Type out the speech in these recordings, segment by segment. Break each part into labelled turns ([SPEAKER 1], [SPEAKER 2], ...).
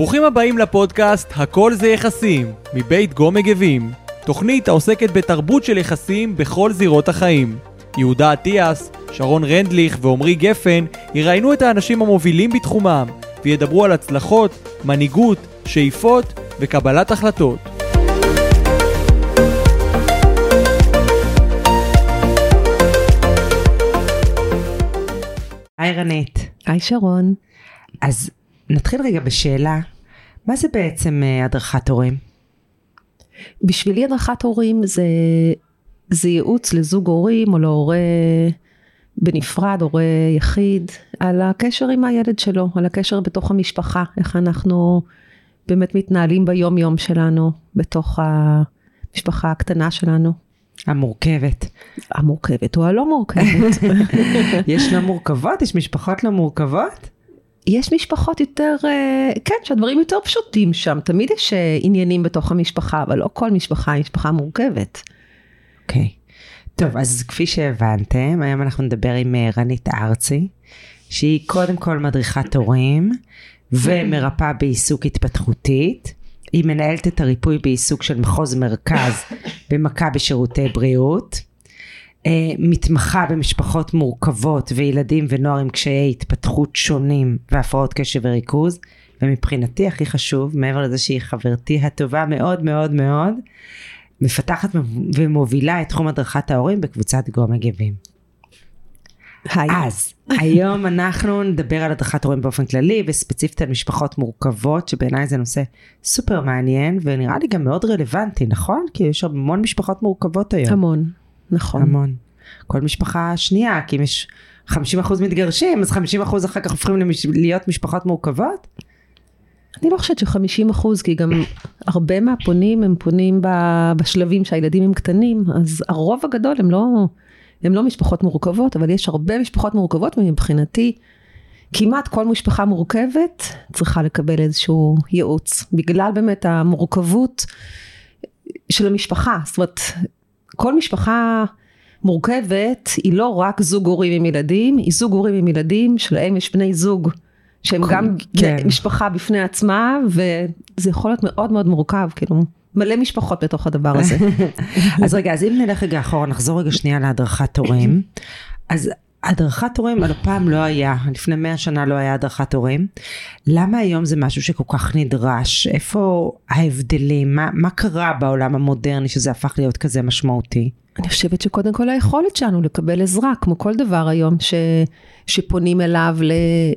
[SPEAKER 1] ברוכים הבאים לפודקאסט "הכל זה יחסים" מבית גו מגבים. תוכנית העוסקת בתרבות של יחסים בכל זירות החיים. יהודה אטיאס, שרון רנדליך ועמרי גפן יראיינו את האנשים המובילים בתחומם וידברו על הצלחות, מנהיגות, שאיפות וקבלת החלטות.
[SPEAKER 2] היי רנית.
[SPEAKER 3] היי שרון.
[SPEAKER 2] אז נתחיל רגע בשאלה, מה זה בעצם אה, הדרכת הורים?
[SPEAKER 3] בשבילי הדרכת הורים זה, זה ייעוץ לזוג הורים או להורה בנפרד, הורה יחיד, על הקשר עם הילד שלו, על הקשר בתוך המשפחה, איך אנחנו באמת מתנהלים ביום יום שלנו, בתוך המשפחה הקטנה שלנו.
[SPEAKER 2] המורכבת.
[SPEAKER 3] המורכבת או הלא מורכבת.
[SPEAKER 2] יש לא מורכבות? יש משפחות לא מורכבות?
[SPEAKER 3] יש משפחות יותר, אה, כן, שהדברים יותר פשוטים שם, תמיד יש אה, עניינים בתוך המשפחה, אבל לא כל משפחה היא משפחה מורכבת.
[SPEAKER 2] אוקיי. Okay. טוב, אז כפי שהבנתם, היום אנחנו נדבר עם אה, רנית ארצי, שהיא קודם כל מדריכת הורים ומרפאה בעיסוק התפתחותית. היא מנהלת את הריפוי בעיסוק של מחוז מרכז במכבי שירותי בריאות. Uh, מתמחה במשפחות מורכבות וילדים ונוער עם קשיי התפתחות שונים והפרעות קשב וריכוז ומבחינתי הכי חשוב מעבר לזה שהיא חברתי הטובה מאוד מאוד מאוד מפתחת ומובילה את תחום הדרכת ההורים בקבוצת גו מגיבים.
[SPEAKER 3] היי.
[SPEAKER 2] אז היום אנחנו נדבר על הדרכת הורים באופן כללי וספציפית על משפחות מורכבות שבעיניי זה נושא סופר מעניין ונראה לי גם מאוד רלוונטי נכון? כי יש המון משפחות מורכבות היום.
[SPEAKER 3] המון. נכון.
[SPEAKER 2] המון. כל משפחה שנייה, כי אם יש 50% מתגרשים, אז 50% אחר כך הופכים למש... להיות משפחות מורכבות?
[SPEAKER 3] אני לא חושבת ש-50 אחוז, כי גם הרבה מהפונים הם פונים בשלבים שהילדים הם קטנים, אז הרוב הגדול הם לא, הם לא משפחות מורכבות, אבל יש הרבה משפחות מורכבות, ומבחינתי כמעט כל משפחה מורכבת צריכה לקבל איזשהו ייעוץ, בגלל באמת המורכבות של המשפחה, זאת אומרת, כל משפחה מורכבת היא לא רק זוג הורים עם ילדים, היא זוג הורים עם ילדים שלהם יש בני זוג שהם גם כן. משפחה בפני עצמה וזה יכול להיות מאוד מאוד מורכב כאילו מלא משפחות בתוך הדבר הזה.
[SPEAKER 2] אז רגע אז אם נלך רגע אחורה נחזור רגע שנייה להדרכת הורים אז הדרכת הורים על הפעם לא היה, לפני מאה שנה לא היה הדרכת הורים. למה היום זה משהו שכל כך נדרש? איפה ההבדלים? מה, מה קרה בעולם המודרני שזה הפך להיות כזה משמעותי?
[SPEAKER 3] אני חושבת שקודם כל היכולת שלנו לקבל עזרה, כמו כל דבר היום ש, שפונים אליו ל,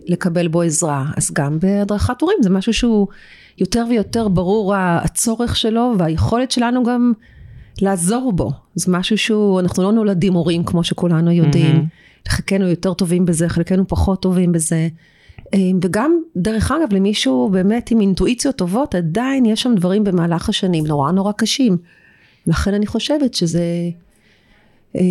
[SPEAKER 3] לקבל בו עזרה. אז גם בהדרכת הורים זה משהו שהוא יותר ויותר ברור הצורך שלו והיכולת שלנו גם לעזור בו. זה משהו שהוא, אנחנו לא נולדים הורים כמו שכולנו יודעים. Mm-hmm. חלקנו יותר טובים בזה, חלקנו פחות טובים בזה. וגם דרך אגב למישהו באמת עם אינטואיציות טובות עדיין יש שם דברים במהלך השנים נורא נורא קשים. לכן אני חושבת שזה אה,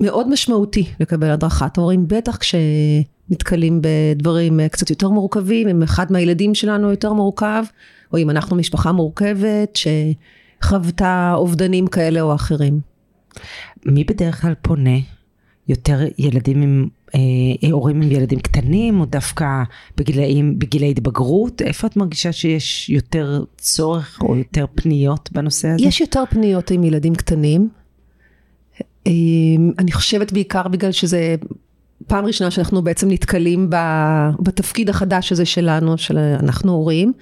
[SPEAKER 3] מאוד משמעותי לקבל הדרכת הורים, בטח כשנתקלים בדברים אה, קצת יותר מורכבים, אם אחד מהילדים שלנו יותר מורכב, או אם אנחנו משפחה מורכבת שחוותה אובדנים כאלה או אחרים.
[SPEAKER 2] מי בדרך כלל פונה? יותר ילדים עם, אה, הורים עם ילדים קטנים, או דווקא בגילאים, בגילי התבגרות? איפה את מרגישה שיש יותר צורך או יותר פניות בנושא הזה?
[SPEAKER 3] יש יותר פניות עם ילדים קטנים. אני חושבת בעיקר בגלל שזה פעם ראשונה שאנחנו בעצם נתקלים בתפקיד החדש הזה שלנו, של אנחנו הורים,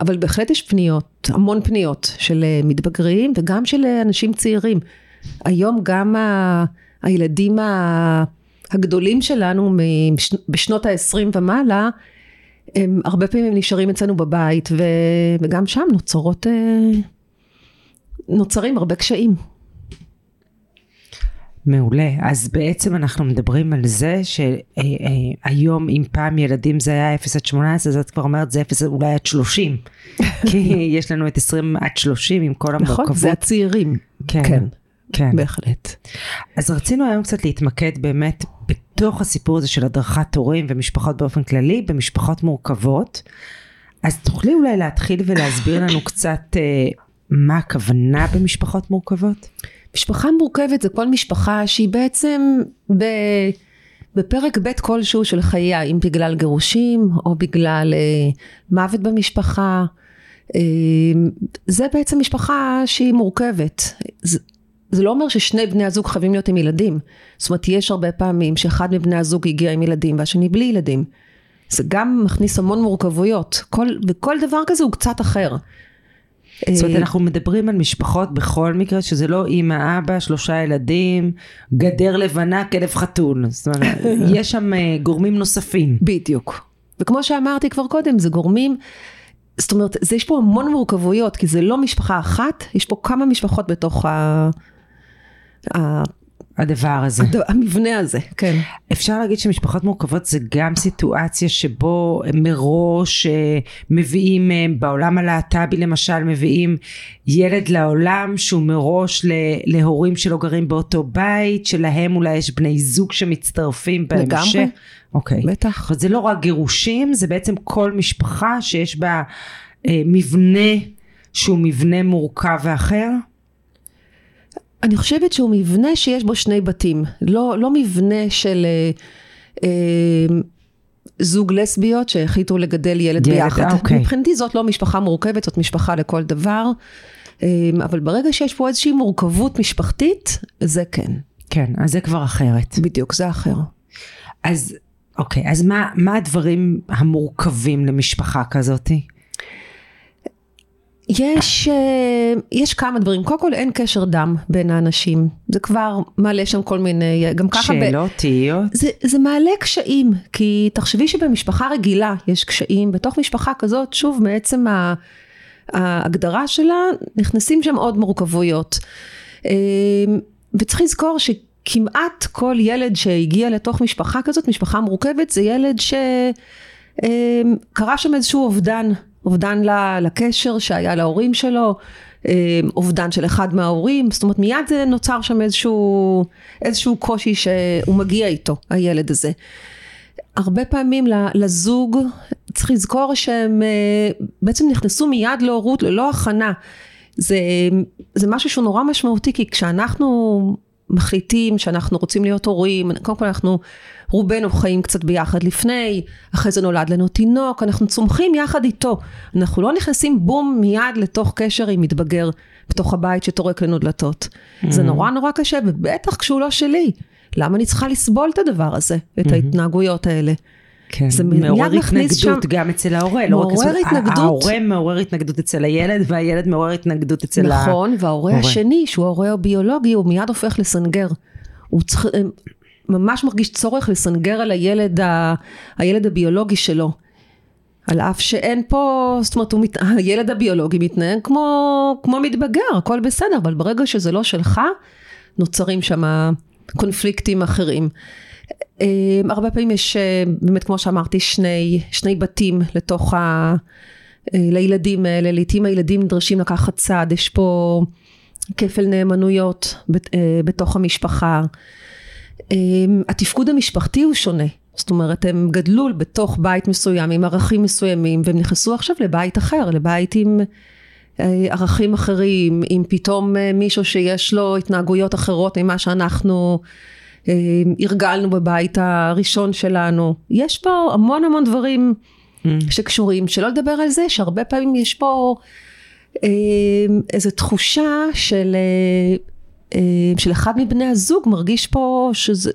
[SPEAKER 3] אבל בהחלט יש פניות, המון פניות של מתבגרים וגם של אנשים צעירים. היום גם ה... הילדים הגדולים שלנו בשנות ה-20 ומעלה, הם הרבה פעמים נשארים אצלנו בבית ו... וגם שם נוצרות, אה, נוצרים הרבה קשיים.
[SPEAKER 2] מעולה, אז בעצם אנחנו מדברים על זה שהיום אם פעם ילדים זה היה 0 עד 18 אז את כבר אומרת זה 0 אולי עד 30 כי יש לנו את 20 עד 30 עם כל המורכבות.
[SPEAKER 3] נכון, זה הצעירים.
[SPEAKER 2] כן. כן.
[SPEAKER 3] כן. בהחלט.
[SPEAKER 2] אז רצינו היום קצת להתמקד באמת בתוך הסיפור הזה של הדרכת הורים ומשפחות באופן כללי, במשפחות מורכבות. אז תוכלי אולי להתחיל ולהסביר לנו קצת אה, מה הכוונה במשפחות מורכבות?
[SPEAKER 3] משפחה מורכבת זה כל משפחה שהיא בעצם ב... בפרק ב' כלשהו של חייה, אם בגלל גירושים או בגלל אה, מוות במשפחה, אה, זה בעצם משפחה שהיא מורכבת. זה, זה לא אומר ששני בני הזוג חייבים להיות עם ילדים. זאת אומרת, יש הרבה פעמים שאחד מבני הזוג הגיע עם ילדים והשני בלי ילדים. זה גם מכניס המון מורכבויות, כל, וכל דבר כזה הוא קצת אחר.
[SPEAKER 2] זאת אומרת, אנחנו מדברים על משפחות בכל מקרה, שזה לא אימא, אבא, שלושה ילדים, גדר לבנה, כלב חתול. זאת אומרת, יש שם אה, גורמים נוספים.
[SPEAKER 3] בדיוק. וכמו שאמרתי כבר קודם, זה גורמים, זאת אומרת, זה, יש פה המון מורכבויות, כי זה לא משפחה אחת, יש פה כמה משפחות בתוך ה...
[SPEAKER 2] הדבר הזה.
[SPEAKER 3] הד... המבנה הזה, כן.
[SPEAKER 2] אפשר להגיד שמשפחות מורכבות זה גם סיטואציה שבו מראש אה, מביאים, אה, בעולם הלהט"בי למשל, מביאים ילד לעולם שהוא מראש להורים שלא גרים באותו בית, שלהם אולי יש בני זוג שמצטרפים בהמשך.
[SPEAKER 3] לגמרי.
[SPEAKER 2] אוקיי.
[SPEAKER 3] בטח.
[SPEAKER 2] אבל זה לא רק גירושים, זה בעצם כל משפחה שיש בה אה, מבנה שהוא מבנה מורכב ואחר.
[SPEAKER 3] אני חושבת שהוא מבנה שיש בו שני בתים, לא, לא מבנה של אה, אה, זוג לסביות שהחליטו לגדל ילד,
[SPEAKER 2] ילד
[SPEAKER 3] ביחד.
[SPEAKER 2] אוקיי.
[SPEAKER 3] מבחינתי זאת לא משפחה מורכבת, זאת משפחה לכל דבר, אה, אבל ברגע שיש פה איזושהי מורכבות משפחתית, זה כן.
[SPEAKER 2] כן, אז זה כבר אחרת.
[SPEAKER 3] בדיוק, זה אחר.
[SPEAKER 2] אז אוקיי, אז מה, מה הדברים המורכבים למשפחה כזאתי?
[SPEAKER 3] יש, אה, יש כמה דברים. קודם כל אין קשר דם בין האנשים. זה כבר מעלה שם כל מיני, גם ככה...
[SPEAKER 2] שאלות, תהיות?
[SPEAKER 3] זה, זה מעלה קשיים, כי תחשבי שבמשפחה רגילה יש קשיים, בתוך משפחה כזאת, שוב, מעצם ה- ההגדרה שלה, נכנסים שם עוד מורכבויות. אה, וצריך לזכור שכמעט כל ילד שהגיע לתוך משפחה כזאת, משפחה מורכבת, זה ילד שקרה שם איזשהו אובדן. אובדן לקשר שהיה להורים שלו, אובדן של אחד מההורים, זאת אומרת מיד זה נוצר שם איזשהו, איזשהו קושי שהוא מגיע איתו, הילד הזה. הרבה פעמים לזוג צריך לזכור שהם בעצם נכנסו מיד להורות ללא הכנה. זה, זה משהו שהוא נורא משמעותי כי כשאנחנו מחליטים שאנחנו רוצים להיות הורים, קודם כל אנחנו רובנו חיים קצת ביחד לפני, אחרי זה נולד לנו תינוק, אנחנו צומחים יחד איתו. אנחנו לא נכנסים בום מיד לתוך קשר עם מתבגר בתוך הבית שטורק לנו דלתות. Mm-hmm. זה נורא נורא קשה, ובטח כשהוא לא שלי. למה אני צריכה לסבול את הדבר הזה, את mm-hmm. ההתנהגויות האלה?
[SPEAKER 2] כן, זה מעורר התנגדות שם... גם אצל ההורה, לא רק
[SPEAKER 3] מעורר התנגדות.
[SPEAKER 2] ההורה מעורר התנגדות אצל הילד והילד מעורר התנגדות אצל
[SPEAKER 3] נכון, ה... נכון, וההורה השני, שהוא ההורה הביולוגי, הוא מיד הופך לסנגר. הוא צריך, ממש מרגיש צורך לסנגר על הילד, ה, הילד הביולוגי שלו. על אף שאין פה, זאת אומרת, מת, הילד הביולוגי מתנהג כמו, כמו מתבגר, הכל בסדר, אבל ברגע שזה לא שלך, נוצרים שם קונפליקטים אחרים. אה, הרבה פעמים יש, אה, באמת כמו שאמרתי, שני, שני בתים לתוך ה... אה, לילדים האלה, לעתים הילדים נדרשים לקחת צעד, יש פה כפל נאמנויות בתוך המשפחה. התפקוד המשפחתי הוא שונה. זאת אומרת, הם גדלו בתוך בית מסוים עם ערכים מסוימים, והם נכנסו עכשיו לבית אחר, לבית עם ערכים אחרים, עם פתאום מישהו שיש לו התנהגויות אחרות ממה שאנחנו אה, הרגלנו בבית הראשון שלנו. יש פה המון המון דברים mm. שקשורים, שלא לדבר על זה שהרבה פעמים יש פה אה, איזו תחושה של, אה, של אחד מבני הזוג מרגיש פה שזה,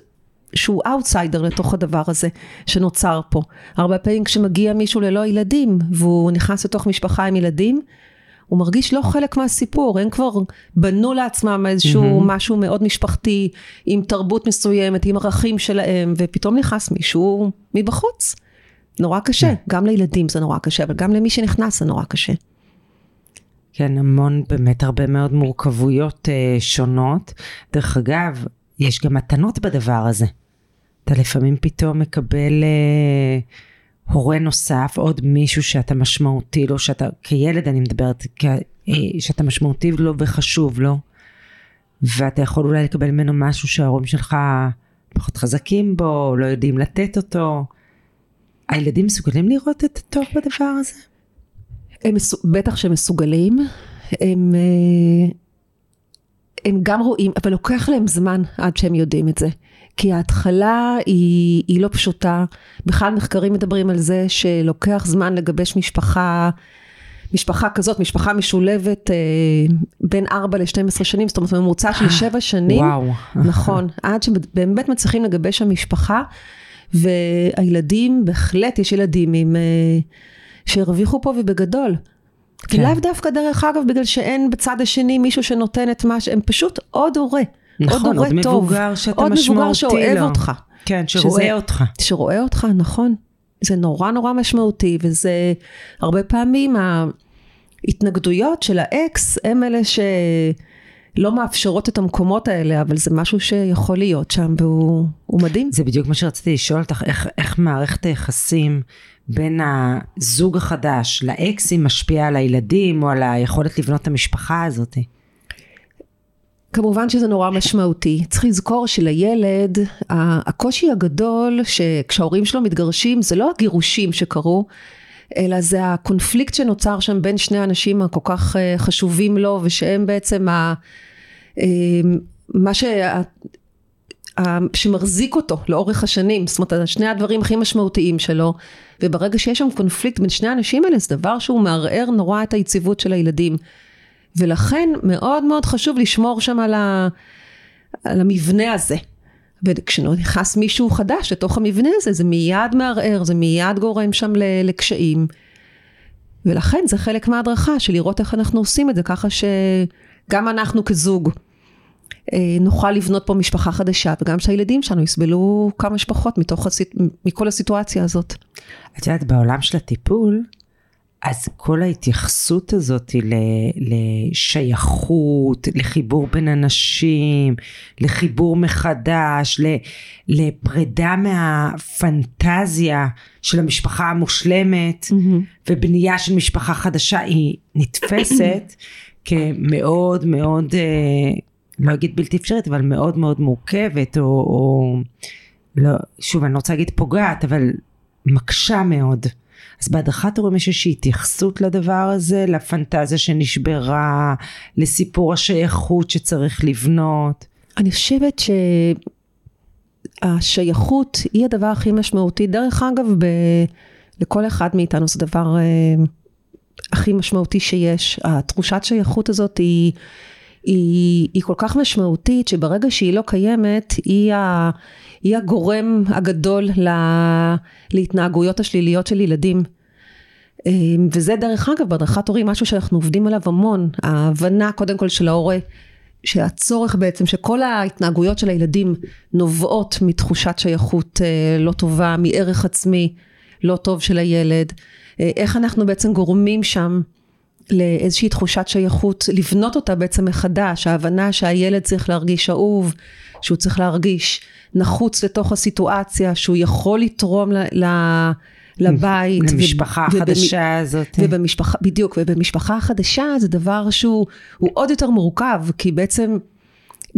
[SPEAKER 3] שהוא אאוטסיידר לתוך הדבר הזה שנוצר פה. הרבה פעמים כשמגיע מישהו ללא ילדים והוא נכנס לתוך משפחה עם ילדים, הוא מרגיש לא חלק מהסיפור, הם כבר בנו לעצמם איזשהו mm-hmm. משהו מאוד משפחתי, עם תרבות מסוימת, עם ערכים שלהם, ופתאום נכנס מישהו מבחוץ. נורא קשה, mm. גם לילדים זה נורא קשה, אבל גם למי שנכנס זה נורא קשה.
[SPEAKER 2] כן, המון, באמת הרבה מאוד מורכבויות uh, שונות. דרך אגב, יש גם מתנות בדבר הזה. אתה לפעמים פתאום מקבל... Uh, הורה נוסף, עוד מישהו שאתה משמעותי לו, שאתה, כילד אני מדברת, אה, שאתה משמעותי לו וחשוב לו, ואתה יכול אולי לקבל ממנו משהו שההורים שלך פחות חזקים בו, לא יודעים לתת אותו. הילדים מסוגלים לראות את הטוב בדבר הזה?
[SPEAKER 3] הם בטח שהם מסוגלים, הם, אה, הם גם רואים, אבל לוקח להם זמן עד שהם יודעים את זה. כי ההתחלה היא, היא לא פשוטה. בכלל מחקרים מדברים על זה שלוקח זמן לגבש משפחה, משפחה כזאת, משפחה משולבת אה, בין 4 ל-12 שנים, זאת אומרת ממוצע של 7 שנים.
[SPEAKER 2] וואו.
[SPEAKER 3] נכון, עד שבאמת מצליחים לגבש שם משפחה, והילדים, בהחלט יש ילדים עם, אה, שהרוויחו פה ובגדול.
[SPEAKER 2] כן.
[SPEAKER 3] ולאו דווקא דרך אגב, בגלל שאין בצד השני מישהו שנותן את מה ש... הם פשוט עוד הורה.
[SPEAKER 2] נכון,
[SPEAKER 3] עוד
[SPEAKER 2] עוד
[SPEAKER 3] טוב.
[SPEAKER 2] מבוגר שאתה
[SPEAKER 3] עוד מבוגר
[SPEAKER 2] משמעותי
[SPEAKER 3] שאוהב
[SPEAKER 2] לו.
[SPEAKER 3] אותך.
[SPEAKER 2] כן,
[SPEAKER 3] שזה-
[SPEAKER 2] שרואה אותך.
[SPEAKER 3] שרואה אותך, נכון. זה נורא נורא משמעותי, וזה הרבה פעמים ההתנגדויות של האקס הם אלה שלא מאפשרות את המקומות האלה, אבל זה משהו שיכול להיות שם, והוא הוא מדהים.
[SPEAKER 2] זה בדיוק מה שרציתי לשאול אותך, איך, איך מערכת היחסים בין הזוג החדש לאקסים משפיעה על הילדים או על היכולת לבנות את המשפחה הזאת?
[SPEAKER 3] כמובן שזה נורא משמעותי. צריך לזכור שלילד, הקושי הגדול שכשההורים שלו מתגרשים, זה לא הגירושים שקרו, אלא זה הקונפליקט שנוצר שם בין שני האנשים הכל כך אה, חשובים לו, ושהם בעצם ה... אה, מה ש... שמחזיק אותו לאורך השנים, זאת אומרת, שני הדברים הכי משמעותיים שלו, וברגע שיש שם קונפליקט בין שני האנשים האלה, זה דבר שהוא מערער נורא את היציבות של הילדים. ולכן מאוד מאוד חשוב לשמור שם על, ה, על המבנה הזה. וכשנכנס מישהו חדש לתוך המבנה הזה, זה מיד מערער, זה מיד גורם שם ל- לקשיים. ולכן זה חלק מההדרכה, של לראות איך אנחנו עושים את זה, ככה שגם אנחנו כזוג נוכל לבנות פה משפחה חדשה, וגם שהילדים שלנו יסבלו כמה שפחות מתוך הסיט... מכל הסיטואציה הזאת.
[SPEAKER 2] את יודעת, בעולם של הטיפול, אז כל ההתייחסות הזאת ל- לשייכות, לחיבור בין אנשים, לחיבור מחדש, ל- לפרידה מהפנטזיה של המשפחה המושלמת, ובנייה של משפחה חדשה, היא נתפסת כמאוד מאוד, אה, לא אגיד בלתי אפשרית, אבל מאוד מאוד מורכבת, או, או לא, שוב, אני לא רוצה להגיד פוגעת, אבל מקשה מאוד. אז בהדרכת הורים יש איזושהי התייחסות לדבר הזה, לפנטזיה שנשברה, לסיפור השייכות שצריך לבנות.
[SPEAKER 3] אני חושבת שהשייכות היא הדבר הכי משמעותי. דרך אגב, ב... לכל אחד מאיתנו זה דבר אה, הכי משמעותי שיש. התחושת שייכות הזאת היא, היא, היא כל כך משמעותית, שברגע שהיא לא קיימת, היא, ה... היא הגורם הגדול לה... להתנהגויות השליליות של ילדים. אה, וזה דרך אגב בהדרכת הורים משהו שאנחנו עובדים עליו המון, ההבנה קודם כל של ההורה, שהצורך בעצם שכל ההתנהגויות של הילדים נובעות מתחושת שייכות אה, לא טובה, מערך עצמי לא טוב של הילד, אה, איך אנחנו בעצם גורמים שם לאיזושהי תחושת שייכות, לבנות אותה בעצם מחדש, ההבנה שהילד צריך להרגיש אהוב, שהוא צריך להרגיש נחוץ לתוך הסיטואציה, שהוא יכול לתרום ל... ל לבית.
[SPEAKER 2] למשפחה החדשה הזאת.
[SPEAKER 3] ובמשפחה, בדיוק, ובמשפחה החדשה זה דבר שהוא הוא עוד יותר מורכב, כי בעצם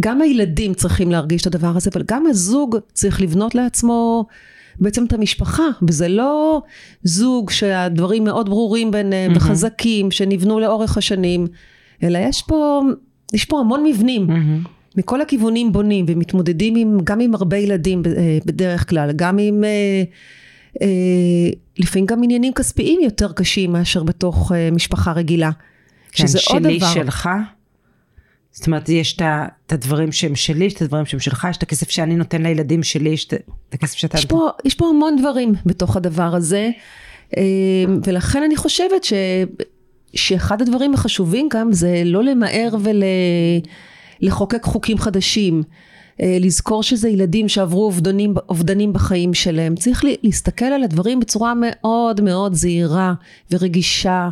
[SPEAKER 3] גם הילדים צריכים להרגיש את הדבר הזה, אבל גם הזוג צריך לבנות לעצמו בעצם את המשפחה, וזה לא זוג שהדברים מאוד ברורים ביניהם, וחזקים, שנבנו לאורך השנים, אלא יש פה, יש פה המון מבנים.
[SPEAKER 2] מהמם.
[SPEAKER 3] מכל הכיוונים בונים ומתמודדים עם, גם עם הרבה ילדים אה, בדרך כלל, גם עם אה, אה, לפעמים גם עניינים כספיים יותר קשים מאשר בתוך אה, משפחה רגילה.
[SPEAKER 2] כן,
[SPEAKER 3] שזה עוד
[SPEAKER 2] שלי,
[SPEAKER 3] דבר.
[SPEAKER 2] שלך. זאת אומרת, יש את הדברים שהם שלי, יש את הדברים שהם שלך, יש את הכסף שאני נותן לילדים שלי, יש את הכסף שאתה...
[SPEAKER 3] יש פה, יש פה המון דברים בתוך הדבר הזה, אה, ולכן אני חושבת ש, שאחד הדברים החשובים גם זה לא למהר ולחוקק חוקים חדשים. אה, לזכור שזה ילדים שעברו אובדנים, אובדנים בחיים שלהם. צריך להסתכל על הדברים בצורה מאוד מאוד זהירה ורגישה.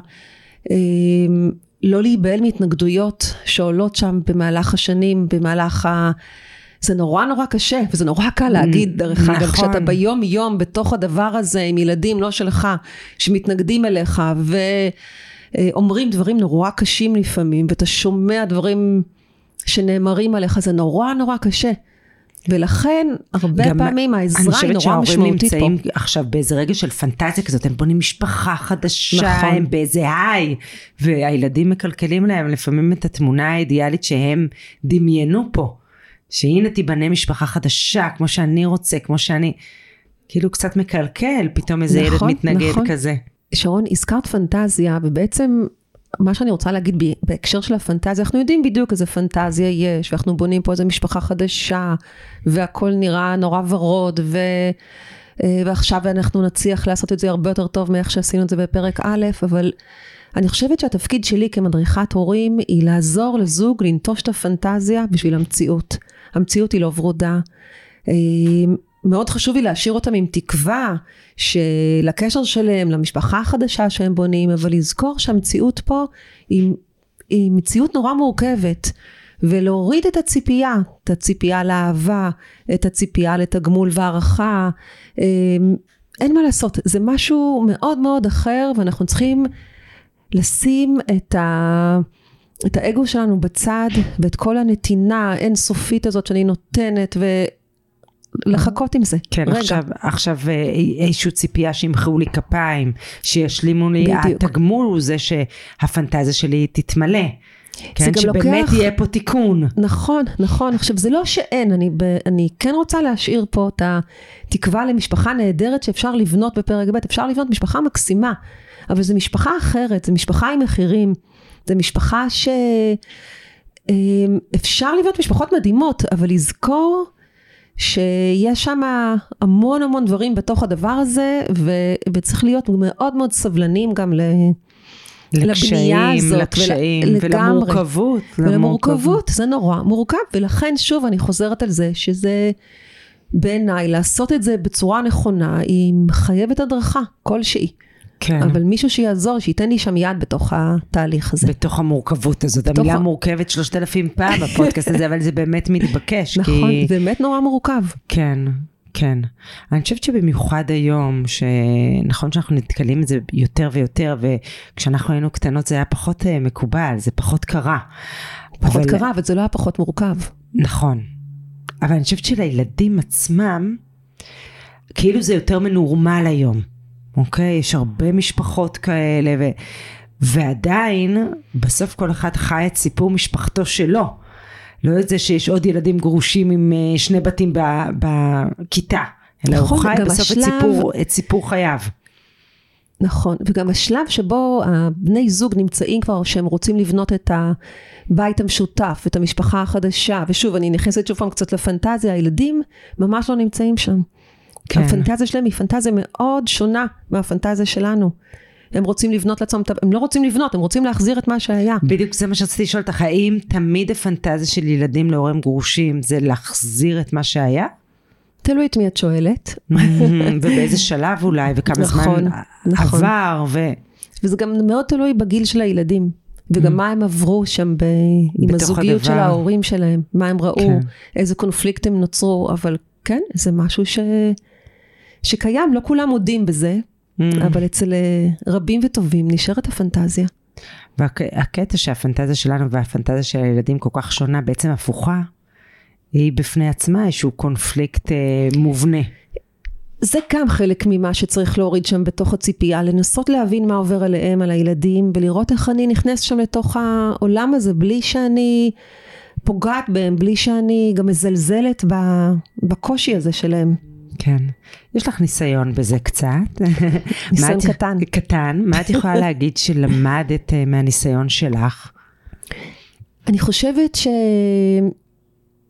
[SPEAKER 3] לא להיבהל מהתנגדויות שעולות שם במהלך השנים, במהלך ה... זה נורא נורא קשה, וזה נורא קל להגיד דרך אגב,
[SPEAKER 2] נכון.
[SPEAKER 3] כשאתה ביום יום בתוך הדבר הזה עם ילדים לא שלך, שמתנגדים אליך ואומרים דברים נורא קשים לפעמים, ואתה שומע דברים שנאמרים עליך, זה נורא נורא קשה. ולכן הרבה פעמים
[SPEAKER 2] אני
[SPEAKER 3] העזרה היא
[SPEAKER 2] חושבת
[SPEAKER 3] נורא
[SPEAKER 2] שההורים
[SPEAKER 3] משמעותית פה.
[SPEAKER 2] נמצאים עכשיו באיזה רגע של פנטזיה כזאת, הם בונים משפחה חדשה,
[SPEAKER 3] נכון.
[SPEAKER 2] הם באיזה היי, והילדים מקלקלים להם לפעמים את התמונה האידיאלית שהם דמיינו פה. שהנה תיבנה משפחה חדשה, כמו שאני רוצה, כמו שאני... כאילו קצת מקלקל, פתאום איזה
[SPEAKER 3] נכון,
[SPEAKER 2] ילד מתנגד
[SPEAKER 3] נכון.
[SPEAKER 2] כזה.
[SPEAKER 3] שרון, הזכרת פנטזיה, ובעצם מה שאני רוצה להגיד בהקשר של הפנטזיה, אנחנו יודעים בדיוק איזה פנטזיה יש, ואנחנו בונים פה איזה משפחה חדשה, והכל נראה נורא ורוד, ו... אה, ועכשיו אנחנו נצליח לעשות את זה הרבה יותר טוב מאיך שעשינו את זה בפרק א', אבל אני חושבת שהתפקיד שלי כמדריכת הורים היא לעזור לזוג לנטוש את הפנטזיה בשביל המציאות. המציאות היא לא ורודה. מאוד חשוב לי להשאיר אותם עם תקווה שלקשר שלהם, למשפחה החדשה שהם בונים, אבל לזכור שהמציאות פה היא, היא מציאות נורא מורכבת. ולהוריד את הציפייה, את הציפייה לאהבה, את הציפייה לתגמול והערכה. אה, אין מה לעשות, זה משהו מאוד מאוד אחר ואנחנו צריכים לשים את, ה, את האגו שלנו בצד ואת כל הנתינה האינסופית הזאת שאני נותנת ולחכות עם זה.
[SPEAKER 2] כן,
[SPEAKER 3] רגע.
[SPEAKER 2] עכשיו, עכשיו אה, איזושהי ציפייה שימחאו לי כפיים, שישלימו לי,
[SPEAKER 3] בדיוק.
[SPEAKER 2] התגמול הוא זה שהפנטזיה שלי תתמלא. כן,
[SPEAKER 3] גם
[SPEAKER 2] שבאמת
[SPEAKER 3] לוקח-
[SPEAKER 2] יהיה פה תיקון.
[SPEAKER 3] נכון, נכון. עכשיו, זה לא שאין, אני, ב, אני כן רוצה להשאיר פה את התקווה למשפחה נהדרת שאפשר לבנות בפרק ב', אפשר לבנות משפחה מקסימה, אבל זו משפחה אחרת, זו משפחה עם מחירים, זו משפחה ש... אמ, אפשר לבנות משפחות מדהימות, אבל לזכור שיש שם המון המון דברים בתוך הדבר הזה, ו, וצריך להיות מאוד מאוד סבלנים גם ל... לבנייה
[SPEAKER 2] לקשיים,
[SPEAKER 3] הזאת,
[SPEAKER 2] לקשיים,
[SPEAKER 3] ול-.
[SPEAKER 2] ולמורכבות.
[SPEAKER 3] ולמורכבות, זה נורא מורכב, ולכן שוב אני חוזרת על זה, שזה בעיניי לעשות את זה בצורה נכונה, היא מחייבת הדרכה כלשהי,
[SPEAKER 2] כן.
[SPEAKER 3] אבל מישהו שיעזור, שייתן לי שם יד בתוך התהליך הזה.
[SPEAKER 2] בתוך המורכבות הזאת.
[SPEAKER 3] בתוך
[SPEAKER 2] המילה מורכבת שלושת אלפים פעם בפודקאסט הזה, אבל זה באמת מתבקש.
[SPEAKER 3] נכון,
[SPEAKER 2] כי...
[SPEAKER 3] זה באמת נורא מורכב.
[SPEAKER 2] כן, כן. אני חושבת שבמיוחד היום, שנכון שאנחנו נתקלים בזה יותר ויותר, וכשאנחנו היינו קטנות זה היה פחות אה, מקובל, זה פחות קרה.
[SPEAKER 3] פחות
[SPEAKER 2] אבל-
[SPEAKER 3] קרה, אבל זה לא היה פחות מורכב.
[SPEAKER 2] נכון. אבל אני חושבת שלילדים עצמם, כאילו זה יותר מנורמל היום, אוקיי? יש הרבה משפחות כאלה, ו... ועדיין, בסוף כל אחד חי את סיפור משפחתו שלו. לא את זה שיש עוד ילדים גרושים עם אה, שני בתים בכיתה, אלא
[SPEAKER 3] נכון,
[SPEAKER 2] הוא חי
[SPEAKER 3] גם
[SPEAKER 2] בסוף את,
[SPEAKER 3] השלב-
[SPEAKER 2] סיפור, את סיפור חייו.
[SPEAKER 3] נכון, וגם השלב שבו הבני זוג נמצאים כבר, שהם רוצים לבנות את הבית המשותף, את המשפחה החדשה, ושוב, אני נכנסת שוב פעם קצת לפנטזיה, הילדים ממש לא נמצאים שם.
[SPEAKER 2] כן.
[SPEAKER 3] הפנטזיה שלהם היא פנטזיה מאוד שונה מהפנטזיה שלנו. הם רוצים לבנות לעצמם, הם לא רוצים לבנות, הם רוצים להחזיר את מה שהיה.
[SPEAKER 2] בדיוק זה מה שרציתי לשאול אותך, האם תמיד הפנטזיה של ילדים להורים גרושים זה להחזיר את מה שהיה?
[SPEAKER 3] תלוי את מי את שואלת.
[SPEAKER 2] ובאיזה שלב אולי, וכמה
[SPEAKER 3] נכון,
[SPEAKER 2] זמן
[SPEAKER 3] נכון.
[SPEAKER 2] עבר, ו...
[SPEAKER 3] וזה גם מאוד תלוי בגיל של הילדים. וגם מה הם עברו שם ב... עם הזוגיות של
[SPEAKER 2] הדבר.
[SPEAKER 3] ההורים שלהם, מה הם ראו,
[SPEAKER 2] כן.
[SPEAKER 3] איזה קונפליקטים נוצרו, אבל כן, זה משהו ש... שקיים, לא כולם מודים בזה,
[SPEAKER 2] Mm.
[SPEAKER 3] אבל אצל אה, רבים וטובים נשארת הפנטזיה.
[SPEAKER 2] והקטע שהפנטזיה שלנו והפנטזיה של הילדים כל כך שונה, בעצם הפוכה, היא בפני עצמה איזשהו קונפליקט אה, מובנה.
[SPEAKER 3] זה גם חלק ממה שצריך להוריד שם בתוך הציפייה, לנסות להבין מה עובר עליהם, על הילדים, ולראות איך אני נכנסת שם לתוך העולם הזה, בלי שאני פוגעת בהם, בלי שאני גם מזלזלת בקושי הזה שלהם.
[SPEAKER 2] כן. יש לך ניסיון בזה קצת.
[SPEAKER 3] ניסיון קטן.
[SPEAKER 2] קטן. מה את יכולה להגיד שלמדת אה, מהניסיון שלך?
[SPEAKER 3] אני חושבת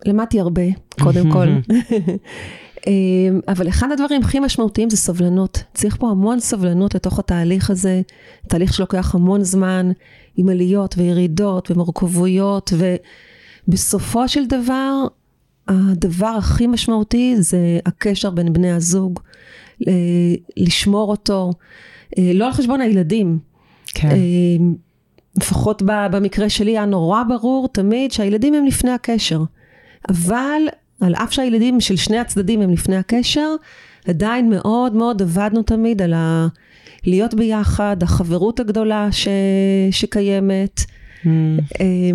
[SPEAKER 3] שלמדתי הרבה, קודם כל. אמ, אבל אחד הדברים הכי משמעותיים זה סבלנות. צריך פה המון סבלנות לתוך התהליך הזה, תהליך שלוקח המון זמן, עם עליות וירידות ומורכבויות, ובסופו של דבר, הדבר הכי משמעותי זה הקשר בין בני הזוג, ל- לשמור אותו, אה, לא על חשבון הילדים.
[SPEAKER 2] כן.
[SPEAKER 3] אמ, לפחות במקרה שלי היה נורא ברור תמיד שהילדים הם לפני הקשר. אבל על אף שהילדים של שני הצדדים הם לפני הקשר, עדיין מאוד מאוד עבדנו תמיד על ה... להיות ביחד, החברות הגדולה ש... שקיימת.
[SPEAKER 2] Mm.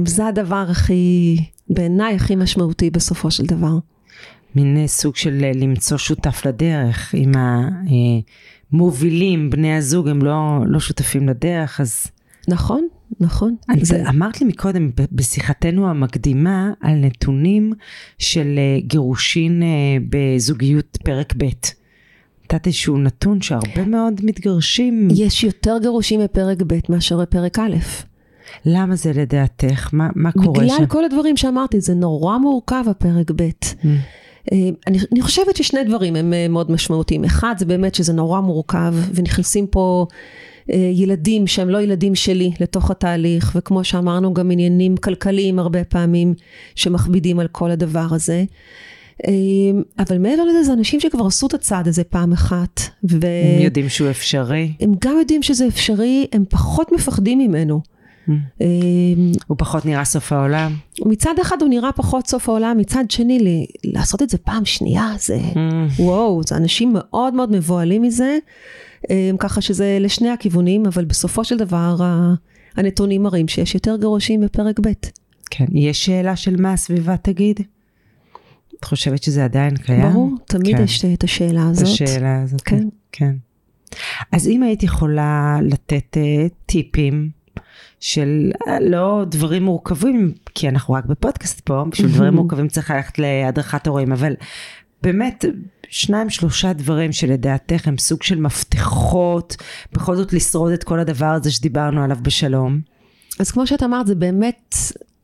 [SPEAKER 3] זה הדבר הכי, בעיניי הכי משמעותי בסופו של דבר.
[SPEAKER 2] מין אה, סוג של אה, למצוא שותף לדרך, אם המובילים, בני הזוג, הם לא, לא שותפים לדרך, אז
[SPEAKER 3] נכון, נכון.
[SPEAKER 2] את
[SPEAKER 3] זה-
[SPEAKER 2] אמרת לי מקודם בשיחתנו המקדימה על נתונים של אה, גירושין אה, בזוגיות פרק ב'. נתת איזשהו נתון שהרבה מאוד מתגרשים.
[SPEAKER 3] יש יותר גירושים בפרק ב' מאשר בפרק א'.
[SPEAKER 2] למה זה לדעתך? מה, מה קורה שם?
[SPEAKER 3] בגלל כל הדברים שאמרתי, זה נורא מורכב הפרק ב'.
[SPEAKER 2] Mm.
[SPEAKER 3] אה, אני, אני חושבת ששני דברים הם אה, מאוד משמעותיים. אחד, זה באמת שזה נורא מורכב, ונכנסים פה אה, ילדים שהם לא ילדים שלי לתוך התהליך, וכמו שאמרנו, גם עניינים כלכליים הרבה פעמים שמכבידים על כל הדבר הזה. אה, אבל מעבר לזה, זה אנשים שכבר עשו את הצעד הזה פעם אחת, ו...
[SPEAKER 2] הם יודעים שהוא אפשרי,
[SPEAKER 3] הם גם יודעים שזה אפשרי, הם פחות מפחדים ממנו. אה,
[SPEAKER 2] הוא פחות נראה סוף העולם.
[SPEAKER 3] מצד אחד הוא נראה פחות סוף העולם, מצד שני ל- לעשות את זה פעם שנייה זה
[SPEAKER 2] Mm.
[SPEAKER 3] וואו, זה אנשים מאוד מאוד מבוהלים מזה, אה, ככה שזה לשני הכיוונים, אבל בסופו של דבר הנתונים מראים שיש יותר גירושים בפרק ב'.
[SPEAKER 2] כן. יש שאלה של מה הסביבה תגיד? את חושבת שזה עדיין קיים?
[SPEAKER 3] ברור, תמיד
[SPEAKER 2] כן.
[SPEAKER 3] יש את השאלה
[SPEAKER 2] את
[SPEAKER 3] הזאת.
[SPEAKER 2] השאלה הזאת.
[SPEAKER 3] כן.
[SPEAKER 2] כן. אז אם היית יכולה לתת אה, טיפים של אה, לא דברים מורכבים, כי אנחנו רק בפודקאסט פה, בשביל דברים מורכבים צריך ללכת להדרכת הורים, אבל באמת שניים שלושה דברים שלדעתך הם סוג של מפתחות, בכל זאת לשרוד את כל הדבר הזה שדיברנו עליו בשלום.
[SPEAKER 3] אז כמו שאת אמרת, זה באמת,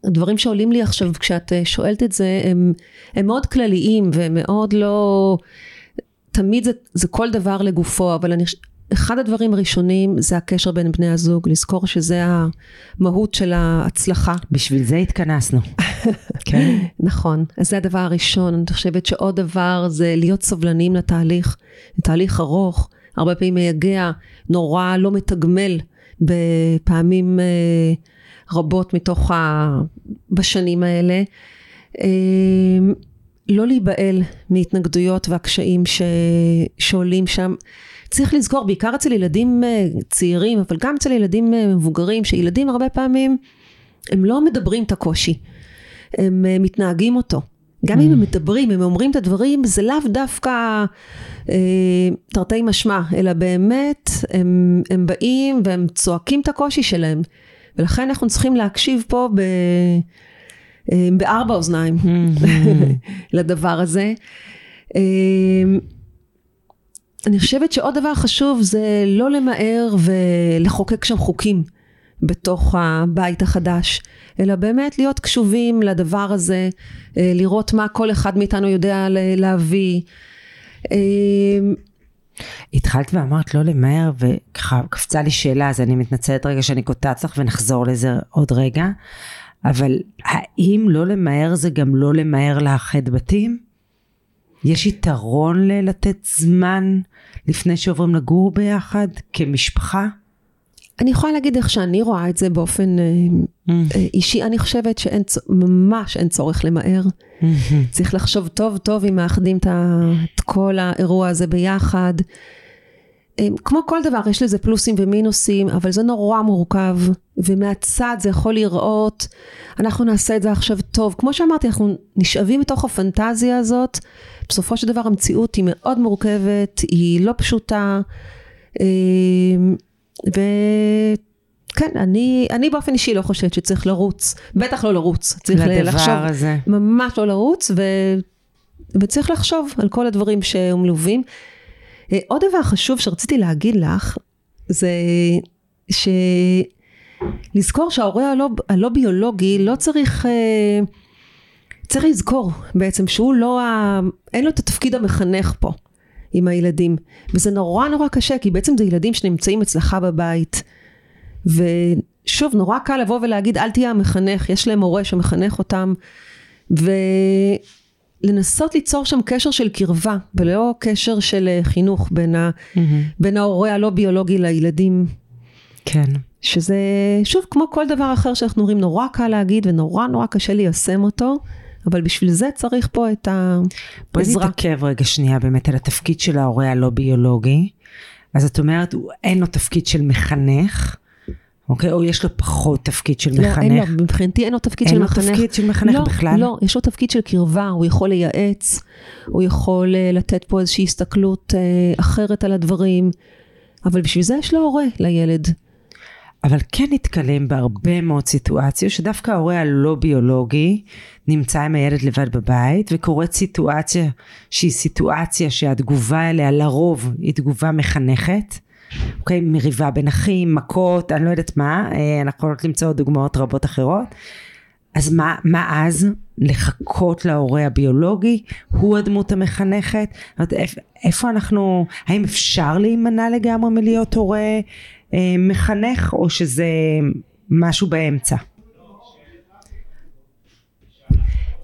[SPEAKER 3] הדברים שעולים לי עכשיו כשאת אה, שואלת את זה, הם, הם מאוד כלליים והם מאוד לא... תמיד זה, זה כל דבר לגופו, אבל אני, אחד הדברים הראשונים זה הקשר בין בני הזוג, לזכור שזה המהות של ההצלחה.
[SPEAKER 2] בשביל זה התכנסנו. כן.
[SPEAKER 3] נכון, אז זה הדבר הראשון. אני חושבת שעוד דבר זה להיות סובלניים לתהליך. זה תהליך ארוך, הרבה פעמים מייגע, נורא לא מתגמל בפעמים אה, רבות מתוך ה... בשנים האלה. אה, לא להיבהל מהתנגדויות והקשיים ש... שעולים שם. צריך לזכור, בעיקר אצל ילדים אה, צעירים, אבל גם אצל ילדים אה, מבוגרים, שילדים הרבה פעמים, הם לא מדברים את הקושי. הם אה, מתנהגים אותו. גם אם הם מדברים, הם אומרים את הדברים, זה לאו דווקא אה, תרתי משמע, אלא באמת הם, הם באים והם צועקים את הקושי שלהם. ולכן אנחנו צריכים להקשיב פה ב, אה, בארבע אוזניים לדבר הזה. אה, אני חושבת שעוד דבר חשוב זה לא למהר ולחוקק שם חוקים בתוך הבית החדש, אלא באמת להיות קשובים לדבר הזה, אה, לראות מה כל אחד מאיתנו יודע להביא. אה,
[SPEAKER 2] התחלת ואמרת לא למהר, וככה קפצה לי שאלה, אז אני מתנצלת רגע שאני קוטעת לך ונחזור לזה עוד רגע. אבל האם לא למהר זה גם לא למהר לאחד בתים? יש יתרון ללתת זמן לפני שעוברים לגור ביחד כמשפחה?
[SPEAKER 3] אני יכולה להגיד איך שאני רואה את זה באופן אה, אישי, אני חושבת שאין, ממש אין צורך למהר. צריך לחשוב טוב טוב אם מאחדים את כל האירוע הזה ביחד. אה, כמו כל דבר, יש לזה פלוסים ומינוסים, אבל זה נורא מורכב, ומהצד זה יכול לראות, אנחנו נעשה את זה עכשיו טוב. כמו שאמרתי, אנחנו נשאבים מתוך הפנטזיה הזאת, בסופו של דבר המציאות היא מאוד מורכבת, היא לא פשוטה, אה, וכן, אני, אני באופן אישי לא חושבת שצריך לרוץ, בטח לא לרוץ, צריך לחשוב,
[SPEAKER 2] הזה.
[SPEAKER 3] ממש לא לרוץ, ו... וצריך לחשוב על כל הדברים שמלווים. אה, עוד דבר חשוב שרציתי להגיד לך, זה שלזכור שההורה הלא, הלא ביולוגי לא צריך, אה, צריך לזכור בעצם שהוא לא, ה... אין לו את התפקיד המחנך פה עם הילדים. וזה נורא נורא קשה, כי בעצם זה ילדים שנמצאים אצלך בבית. ושוב, נורא קל לבוא ולהגיד, אל תהיה המחנך, יש להם הורה שמחנך אותם. ולנסות ליצור שם קשר של קרבה, ולא קשר של אה, חינוך בין, ה... בין ההורה הלא ביולוגי לילדים.
[SPEAKER 2] כן.
[SPEAKER 3] שזה, שוב, כמו כל דבר אחר שאנחנו אומרים, נורא קל להגיד ונורא נורא קשה ליישם אותו, אבל בשביל זה צריך פה את
[SPEAKER 2] בואי
[SPEAKER 3] העזרה.
[SPEAKER 2] נתעכב רגע שנייה באמת על התפקיד של ההורה הלא ביולוגי. אז את אומרת, אין לו תפקיד של מחנך, אוקיי? או יש לו פחות תפקיד של
[SPEAKER 3] לא, אין לו,
[SPEAKER 2] מחנך?
[SPEAKER 3] מבחינתי אין לו תפקיד
[SPEAKER 2] אין
[SPEAKER 3] של
[SPEAKER 2] לו
[SPEAKER 3] מחנך.
[SPEAKER 2] תפקיד של מחנך
[SPEAKER 3] לא,
[SPEAKER 2] בכלל?
[SPEAKER 3] לא, יש לו תפקיד של קרבה, הוא יכול לייעץ, הוא יכול אה, לתת פה איזושהי הסתכלות אה, אחרת על הדברים, אבל בשביל זה יש לו הורה לילד.
[SPEAKER 2] אבל כן נתקלים בהרבה מאוד סיטואציות שדווקא ההורה הלא ביולוגי נמצא עם הילד לבד בבית וקורית סיטואציה שהיא סיטואציה שהתגובה אליה לרוב היא תגובה מחנכת. אוקיי, מריבה בין אחים, מכות, אני לא יודעת מה, אה, אנחנו יכולות למצוא דוגמאות רבות אחרות. אז מה, מה אז? לחכות להורה הביולוגי? הוא הדמות המחנכת? איפה, איפה אנחנו, האם אפשר להימנע לגמרי מלהיות הורה אה, מחנך או שזה משהו באמצע?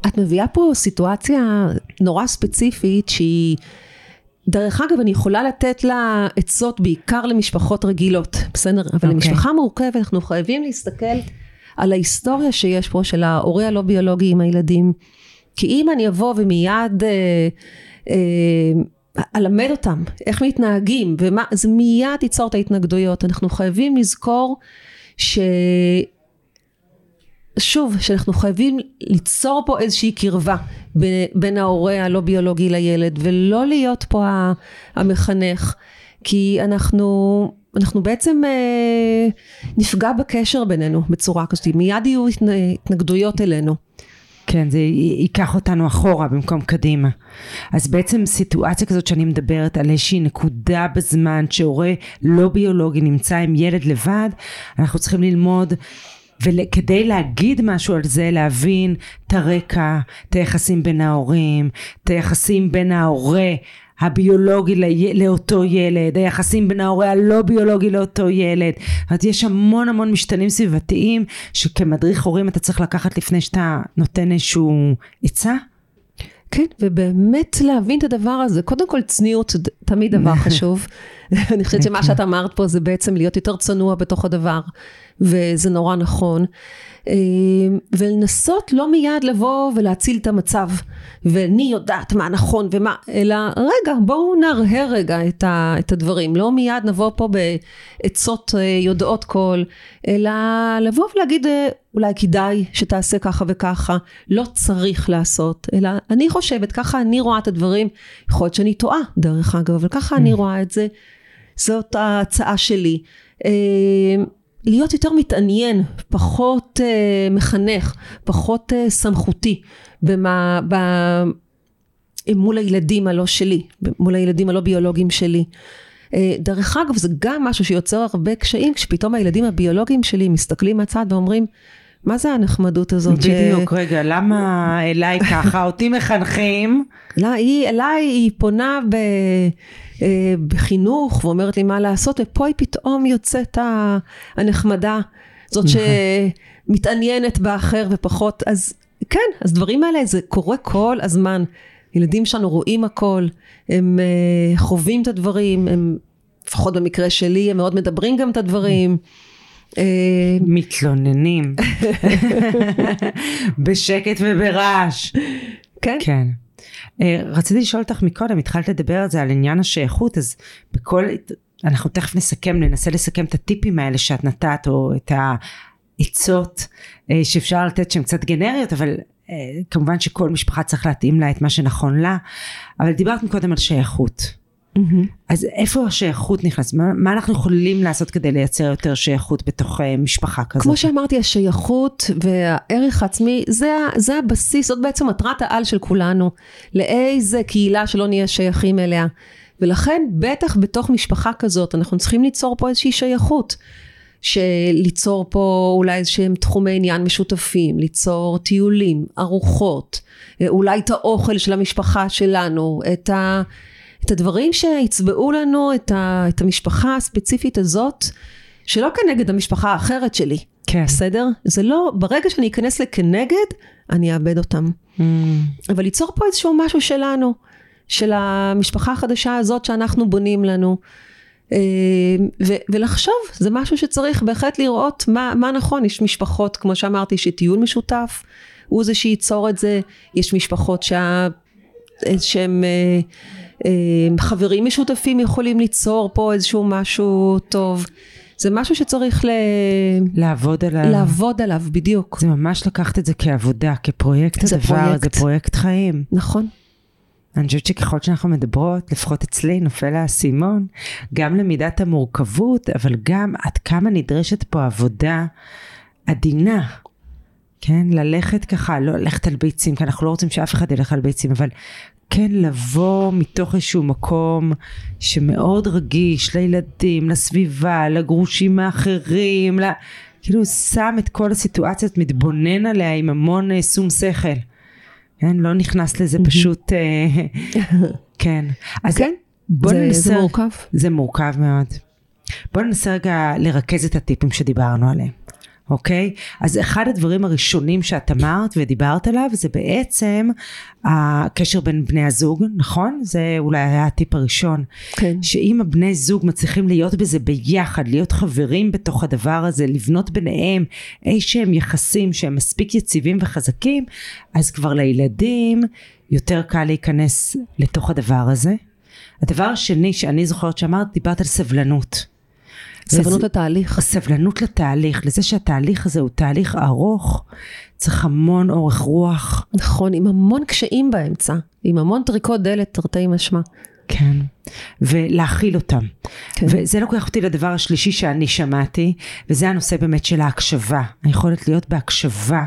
[SPEAKER 3] את מביאה פה סיטואציה נורא ספציפית שהיא דרך אגב אני יכולה לתת לה עצות בעיקר למשפחות רגילות בסדר אבל okay.
[SPEAKER 2] אוקיי.
[SPEAKER 3] למשפחה מורכבת אנחנו חייבים להסתכל על ההיסטוריה שיש פה של ההורה הלא ביולוגי עם הילדים כי אם אני אבוא ומיד אה, אה, אלמד אותם איך מתנהגים ומה זה מיד ייצור את ההתנגדויות אנחנו חייבים לזכור ש... שוב, שאנחנו חייבים ליצור פה איזושהי קרבה בין, בין ההורה הלא ביולוגי לילד ולא להיות פה המחנך כי אנחנו, אנחנו בעצם אה, נפגע בקשר בינינו בצורה כזאת, מיד יהיו התנגדויות אלינו.
[SPEAKER 2] כן, זה ייקח אותנו אחורה במקום קדימה. אז בעצם סיטואציה כזאת שאני מדברת על איזושהי נקודה בזמן שהורה לא ביולוגי נמצא עם ילד לבד, אנחנו צריכים ללמוד וכדי להגיד משהו על זה, להבין את הרקע, את היחסים בין ההורים, את היחסים בין ההורה הביולוגי לאותו ילד, היחסים בין ההורה הלא ביולוגי לאותו ילד. זאת אומרת, יש המון המון משתנים סביבתיים שכמדריך הורים אתה צריך לקחת לפני שאתה נותן איזשהו עצה.
[SPEAKER 3] כן, ובאמת להבין את הדבר הזה. קודם כל צניעות תמיד דבר חשוב. אני חושבת שמה שאת אמרת פה זה בעצם להיות יותר צנוע בתוך הדבר. וזה נורא נכון. אה, ולנסות לא מיד לבוא ולהציל את המצב ואני יודעת מה נכון ומה אלא רגע בואו נרהר רגע את, ה, את הדברים. לא מיד נבוא פה בעצות אה, יודעות כל אלא לבוא ולהגיד אה, אולי כדאי שתעשה ככה וככה. לא צריך לעשות אלא אני חושבת ככה אני רואה את הדברים יכול להיות שאני טועה דרך אגב אבל ככה אני mm. רואה את זה. זאת ההצעה שלי להיות יותר מתעניין, פחות uh, מחנך, פחות uh, סמכותי במה, ב, מול הילדים הלא שלי, מול הילדים הלא ביולוגיים שלי. Uh, דרך אגב זה גם משהו שיוצר הרבה קשיים כשפתאום הילדים הביולוגיים שלי מסתכלים מהצד ואומרים מה זה הנחמדות הזאת?
[SPEAKER 2] בדיוק, ש... רגע, למה אליי ככה? אותי מחנכים.
[SPEAKER 3] לא, היא אליי, היא פונה ב... אה, בחינוך ואומרת לי מה לעשות, ופה היא פתאום יוצאת הנחמדה, זאת נכון. שמתעניינת באחר ופחות, אז כן, אז דברים האלה זה קורה כל הזמן. ילדים שלנו רואים הכל, הם uh, חווים את הדברים, הם, לפחות במקרה שלי, הם מאוד מדברים גם את הדברים.
[SPEAKER 2] אה, מתלוננים. בשקט וברעש.
[SPEAKER 3] כן.
[SPEAKER 2] כן. אה, רציתי לשאול אותך מקודם, התחלת לדבר על זה, על עניין השייכות, אז בכל, אנחנו תכף נסכם, ננסה לסכם את הטיפים האלה שאת נתת, או את העצות אה, שאפשר לתת שהן קצת גנריות, אבל כמובן שכל משפחה צריך להתאים לה את מה שנכון לה, אבל דיברת מקודם על שייכות. Mm-hmm. אז איפה השייכות נכנס? מה, מה אנחנו יכולים לעשות כדי לייצר יותר שייכות בתוך uh, משפחה כזאת?
[SPEAKER 3] כמו שאמרתי, השייכות והערך העצמי, זה, זה הבסיס, זאת בעצם מטרת העל של כולנו. לאיזה קהילה שלא נהיה שייכים אליה. ולכן, בטח בתוך משפחה כזאת, אנחנו צריכים ליצור פה איזושהי שייכות. שליצור פה אולי איזה שהם תחומי עניין משותפים, ליצור טיולים, ארוחות, אולי את האוכל של המשפחה שלנו, את ה... את הדברים שיצבעו לנו את, ה, את המשפחה הספציפית הזאת, שלא כנגד המשפחה האחרת שלי.
[SPEAKER 2] כן.
[SPEAKER 3] בסדר? זה לא, ברגע שאני אכנס לכנגד, אני אאבד אותם. Mm. אבל ליצור פה איזשהו משהו שלנו, של המשפחה החדשה הזאת שאנחנו בונים לנו. אה, ו- ולחשוב, זה משהו שצריך בהחלט לראות מה, מה נכון, יש משפחות, כמו שאמרתי, שטיול משותף, הוא זה שייצור את זה, יש משפחות שה... שהם אה, אה, חברים משותפים יכולים ליצור פה איזשהו משהו טוב. זה משהו שצריך ל...
[SPEAKER 2] לעבוד עליו.
[SPEAKER 3] לעבוד עליו, בדיוק.
[SPEAKER 2] זה ממש לקחת את זה כעבודה, כפרויקט זה הדבר, פרויקט. זה פרויקט חיים.
[SPEAKER 3] נכון.
[SPEAKER 2] אני חושבת שככל שאנחנו מדברות, לפחות אצלי נופל האסימון, גם למידת המורכבות, אבל גם עד כמה נדרשת פה עבודה עדינה. כן, ללכת ככה, לא ללכת על ביצים, כי אנחנו לא רוצים שאף אחד ילך על ביצים, אבל כן לבוא מתוך איזשהו מקום שמאוד רגיש לילדים, לסביבה, לגרושים האחרים, לה... כאילו שם את כל הסיטואציות, מתבונן עליה עם המון אה, שום שכל. כן, לא נכנס לזה פשוט, אה, כן. אז
[SPEAKER 3] כן,
[SPEAKER 2] בוא
[SPEAKER 3] זה,
[SPEAKER 2] ננסה,
[SPEAKER 3] זה מורכב.
[SPEAKER 2] זה מורכב מאוד. בוא ננסה רגע לרכז את הטיפים שדיברנו עליהם. אוקיי? אז אחד הדברים הראשונים שאת אמרת ודיברת עליו זה בעצם הקשר בין בני הזוג, נכון? זה אולי היה הטיפ הראשון.
[SPEAKER 3] כן.
[SPEAKER 2] שאם הבני זוג מצליחים להיות בזה ביחד, להיות חברים בתוך הדבר הזה, לבנות ביניהם אי שהם יחסים שהם מספיק יציבים וחזקים, אז כבר לילדים יותר קל להיכנס לתוך הדבר הזה. הדבר השני שאני זוכרת שאמרת, דיברת על סבלנות.
[SPEAKER 3] סבלנות
[SPEAKER 2] וזה-
[SPEAKER 3] לתהליך.
[SPEAKER 2] הסבלנות לתהליך, לזה שהתהליך הזה הוא תהליך ארוך, צריך המון אורך רוח.
[SPEAKER 3] נכון, עם המון קשיים באמצע, עם המון טריקות דלת, תרתי משמע.
[SPEAKER 2] כן. ולהכיל אותם.
[SPEAKER 3] כן.
[SPEAKER 2] וזה לוקח אותי לדבר השלישי שאני שמעתי, וזה הנושא באמת של ההקשבה. היכולת להיות בהקשבה.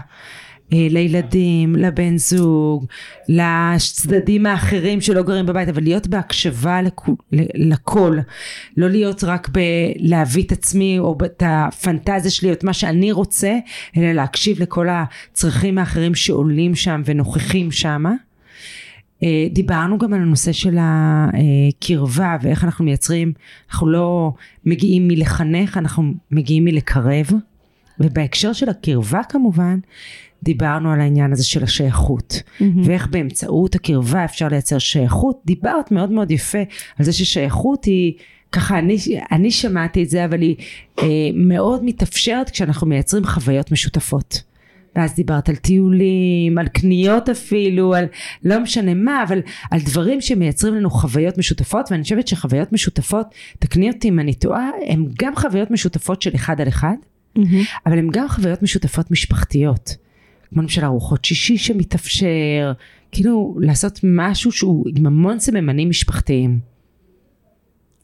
[SPEAKER 2] אה, לילדים, לבן זוג, לצדדים האחרים שלא גרים בבית, אבל להיות בהקשבה לכו- ל- לכל. לא להיות רק בלהביא את עצמי או את הפנטזיה שלי את מה שאני רוצה, אלא להקשיב לכל הצרכים האחרים שעולים שם ונוכחים שמה. אה, דיברנו גם על הנושא של הקרבה ואיך אנחנו מייצרים, אנחנו לא מגיעים מלחנך, אנחנו מגיעים מלקרב. ובהקשר של הקרבה כמובן, דיברנו על העניין הזה של השייכות. ואיך באמצעות הקרבה אפשר לייצר שייכות. דיברת מאוד מאוד יפה על זה ששייכות היא, ככה אני, אני שמעתי את זה, אבל היא אה, מאוד מתאפשרת כשאנחנו מייצרים חוויות משותפות. ואז דיברת על טיולים, על קניות אפילו, על לא משנה מה, אבל על דברים שמייצרים לנו חוויות משותפות, ואני חושבת שחוויות משותפות, תקני אותי אם אני טועה, הן גם חוויות משותפות של אחד על אחד, אבל הן גם חוויות משותפות משפחתיות. כמו למשל ארוחות שישי שמתאפשר, כאילו לעשות משהו שהוא עם המון סממנים משפחתיים.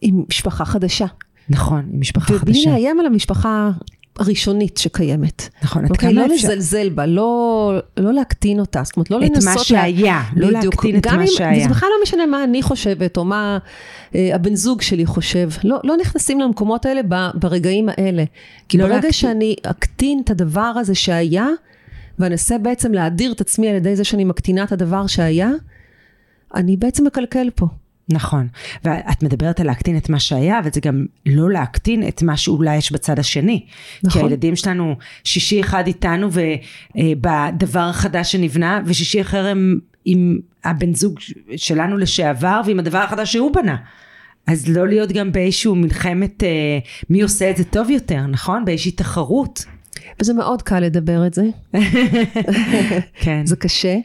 [SPEAKER 3] עם משפחה חדשה.
[SPEAKER 2] נכון, עם משפחה
[SPEAKER 3] ובלי
[SPEAKER 2] חדשה.
[SPEAKER 3] לאיים על המשפחה הראשונית שקיימת.
[SPEAKER 2] נכון, עד
[SPEAKER 3] אוקיי,
[SPEAKER 2] כמה
[SPEAKER 3] לא
[SPEAKER 2] אפשר...
[SPEAKER 3] לזלזל בה, לא, לא להקטין אותה, זאת אומרת, לא
[SPEAKER 2] את
[SPEAKER 3] לנסות...
[SPEAKER 2] מה שהיה, לא
[SPEAKER 3] בדיוק.
[SPEAKER 2] להקטין את מה
[SPEAKER 3] אם-
[SPEAKER 2] שהיה.
[SPEAKER 3] וזה בכלל לא משנה מה אני חושבת, או מה אה, הבן זוג שלי חושב. לא, לא נכנסים למקומות האלה ב, ברגעים האלה. כי
[SPEAKER 2] לא
[SPEAKER 3] ברגע
[SPEAKER 2] להקטין.
[SPEAKER 3] שאני אקטין את הדבר הזה שהיה, ואנסה בעצם להדיר את עצמי על ידי זה שאני מקטינה את הדבר שהיה, אני בעצם מקלקל פה.
[SPEAKER 2] נכון, ואת מדברת על להקטין את מה שהיה, אבל זה גם לא להקטין את מה שאולי יש בצד השני.
[SPEAKER 3] נכון.
[SPEAKER 2] כי הילדים שלנו, שישי אחד איתנו ובדבר החדש שנבנה, ושישי אחר הם עם הבן זוג שלנו לשעבר, ועם הדבר החדש שהוא בנה. אז לא להיות גם באיזשהו מלחמת אה, מי עושה את זה טוב יותר, נכון? באיזושהי תחרות.
[SPEAKER 3] וזה מאוד קל לדבר את זה.
[SPEAKER 2] כן.
[SPEAKER 3] זה קשה.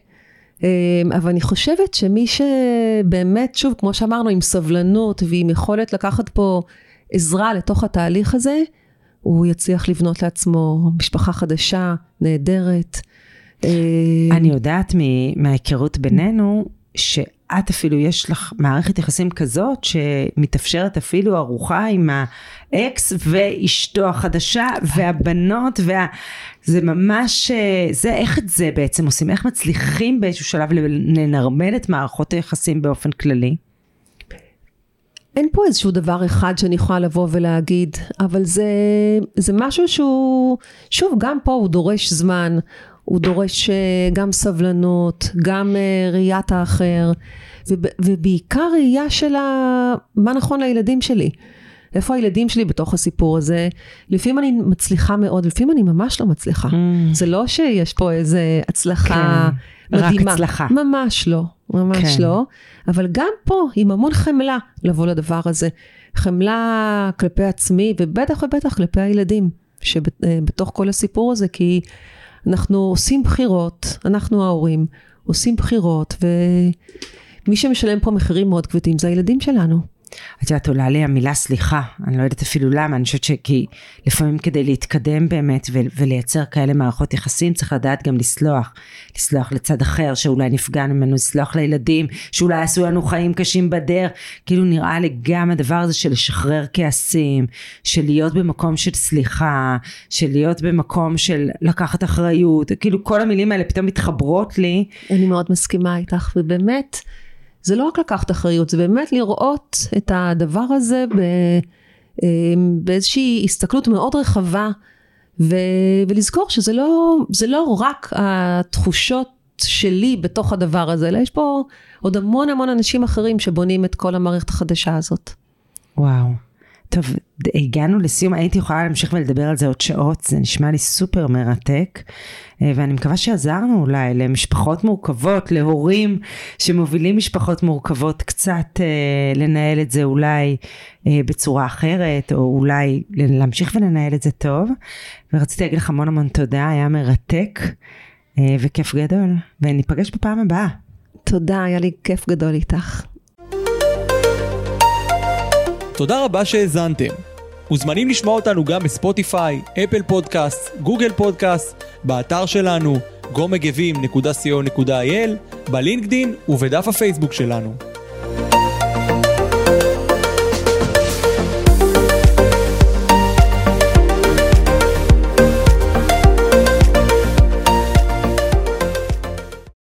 [SPEAKER 3] אמ, אבל אני חושבת שמי שבאמת, שוב, כמו שאמרנו, עם סבלנות ועם יכולת לקחת פה עזרה לתוך התהליך הזה, הוא יצליח לבנות לעצמו משפחה חדשה, נהדרת. אמ,
[SPEAKER 2] אני יודעת מההיכרות בינינו, שאת אפילו יש לך מערכת יחסים כזאת שמתאפשרת אפילו ארוחה עם האקס ואשתו החדשה והבנות וה... זה ממש, אה, זה איך את זה בעצם עושים? איך מצליחים באיזשהו שלב לנרמל את מערכות היחסים באופן כללי?
[SPEAKER 3] אין פה איזשהו דבר אחד שאני יכולה לבוא ולהגיד, אבל זה, זה משהו שהוא, שוב, גם פה הוא דורש זמן, הוא דורש אה, גם סבלנות, גם אה, ראיית האחר, וב, ובעיקר ראייה של ה, מה נכון לילדים שלי. איפה הילדים שלי בתוך הסיפור הזה? לפעמים אני מצליחה מאוד, לפעמים אני ממש לא מצליחה. זה לא שיש פה איזה הצלחה
[SPEAKER 2] כן, רק
[SPEAKER 3] מדהימה.
[SPEAKER 2] הצלחה.
[SPEAKER 3] ממש לא, ממש
[SPEAKER 2] כן.
[SPEAKER 3] לא. אבל גם פה, עם המון חמלה לבוא לדבר הזה. חמלה כלפי עצמי, ובטח ובטח כלפי הילדים שבתוך כל הסיפור הזה, כי אנחנו עושים בחירות, אנחנו ההורים, עושים בחירות, ומי שמשלם פה מחירים מאוד כבדים זה הילדים שלנו.
[SPEAKER 2] את יודעת, עולה לי המילה סליחה, אני לא יודעת אפילו למה, אני חושבת שכי לפעמים כדי להתקדם באמת ולייצר כאלה מערכות יחסים, צריך לדעת גם לסלוח. לסלוח לצד אחר שאולי נפגע ממנו, לסלוח לילדים, שאולי עשו לנו חיים קשים בדרך. כאילו נראה לי גם הדבר הזה של לשחרר כעסים, של להיות במקום של סליחה, של להיות במקום של לקחת אחריות, כאילו כל המילים האלה פתאום מתחברות לי.
[SPEAKER 3] אני מאוד מסכימה איתך, ובאמת, זה לא רק לקחת אחריות, זה באמת לראות את הדבר הזה אמ, באיזושהי הסתכלות מאוד רחבה, ו, ולזכור שזה לא, לא רק התחושות שלי בתוך הדבר הזה, אלא יש פה עוד המון המון אנשים אחרים שבונים את כל המערכת החדשה הזאת.
[SPEAKER 2] וואו. טוב, הגענו לסיום, הייתי יכולה להמשיך ולדבר על זה עוד שעות, זה נשמע לי סופר מרתק, אה, ואני מקווה שעזרנו אולי למשפחות מורכבות, להורים שמובילים משפחות מורכבות, קצת אה, לנהל את זה אולי אה, בצורה אחרת, או אולי להמשיך ולנהל את זה טוב. ורציתי להגיד לך המון המון תודה, היה מרתק אה, וכיף גדול, וניפגש בפעם הבאה.
[SPEAKER 3] תודה, היה לי כיף גדול איתך.
[SPEAKER 1] תודה רבה שהאזנתם. מוזמנים לשמוע אותנו גם בספוטיפיי, אפל פודקאסט, גוגל פודקאסט, באתר שלנו, gomegevim.co.il, בלינקדין ובדף הפייסבוק שלנו.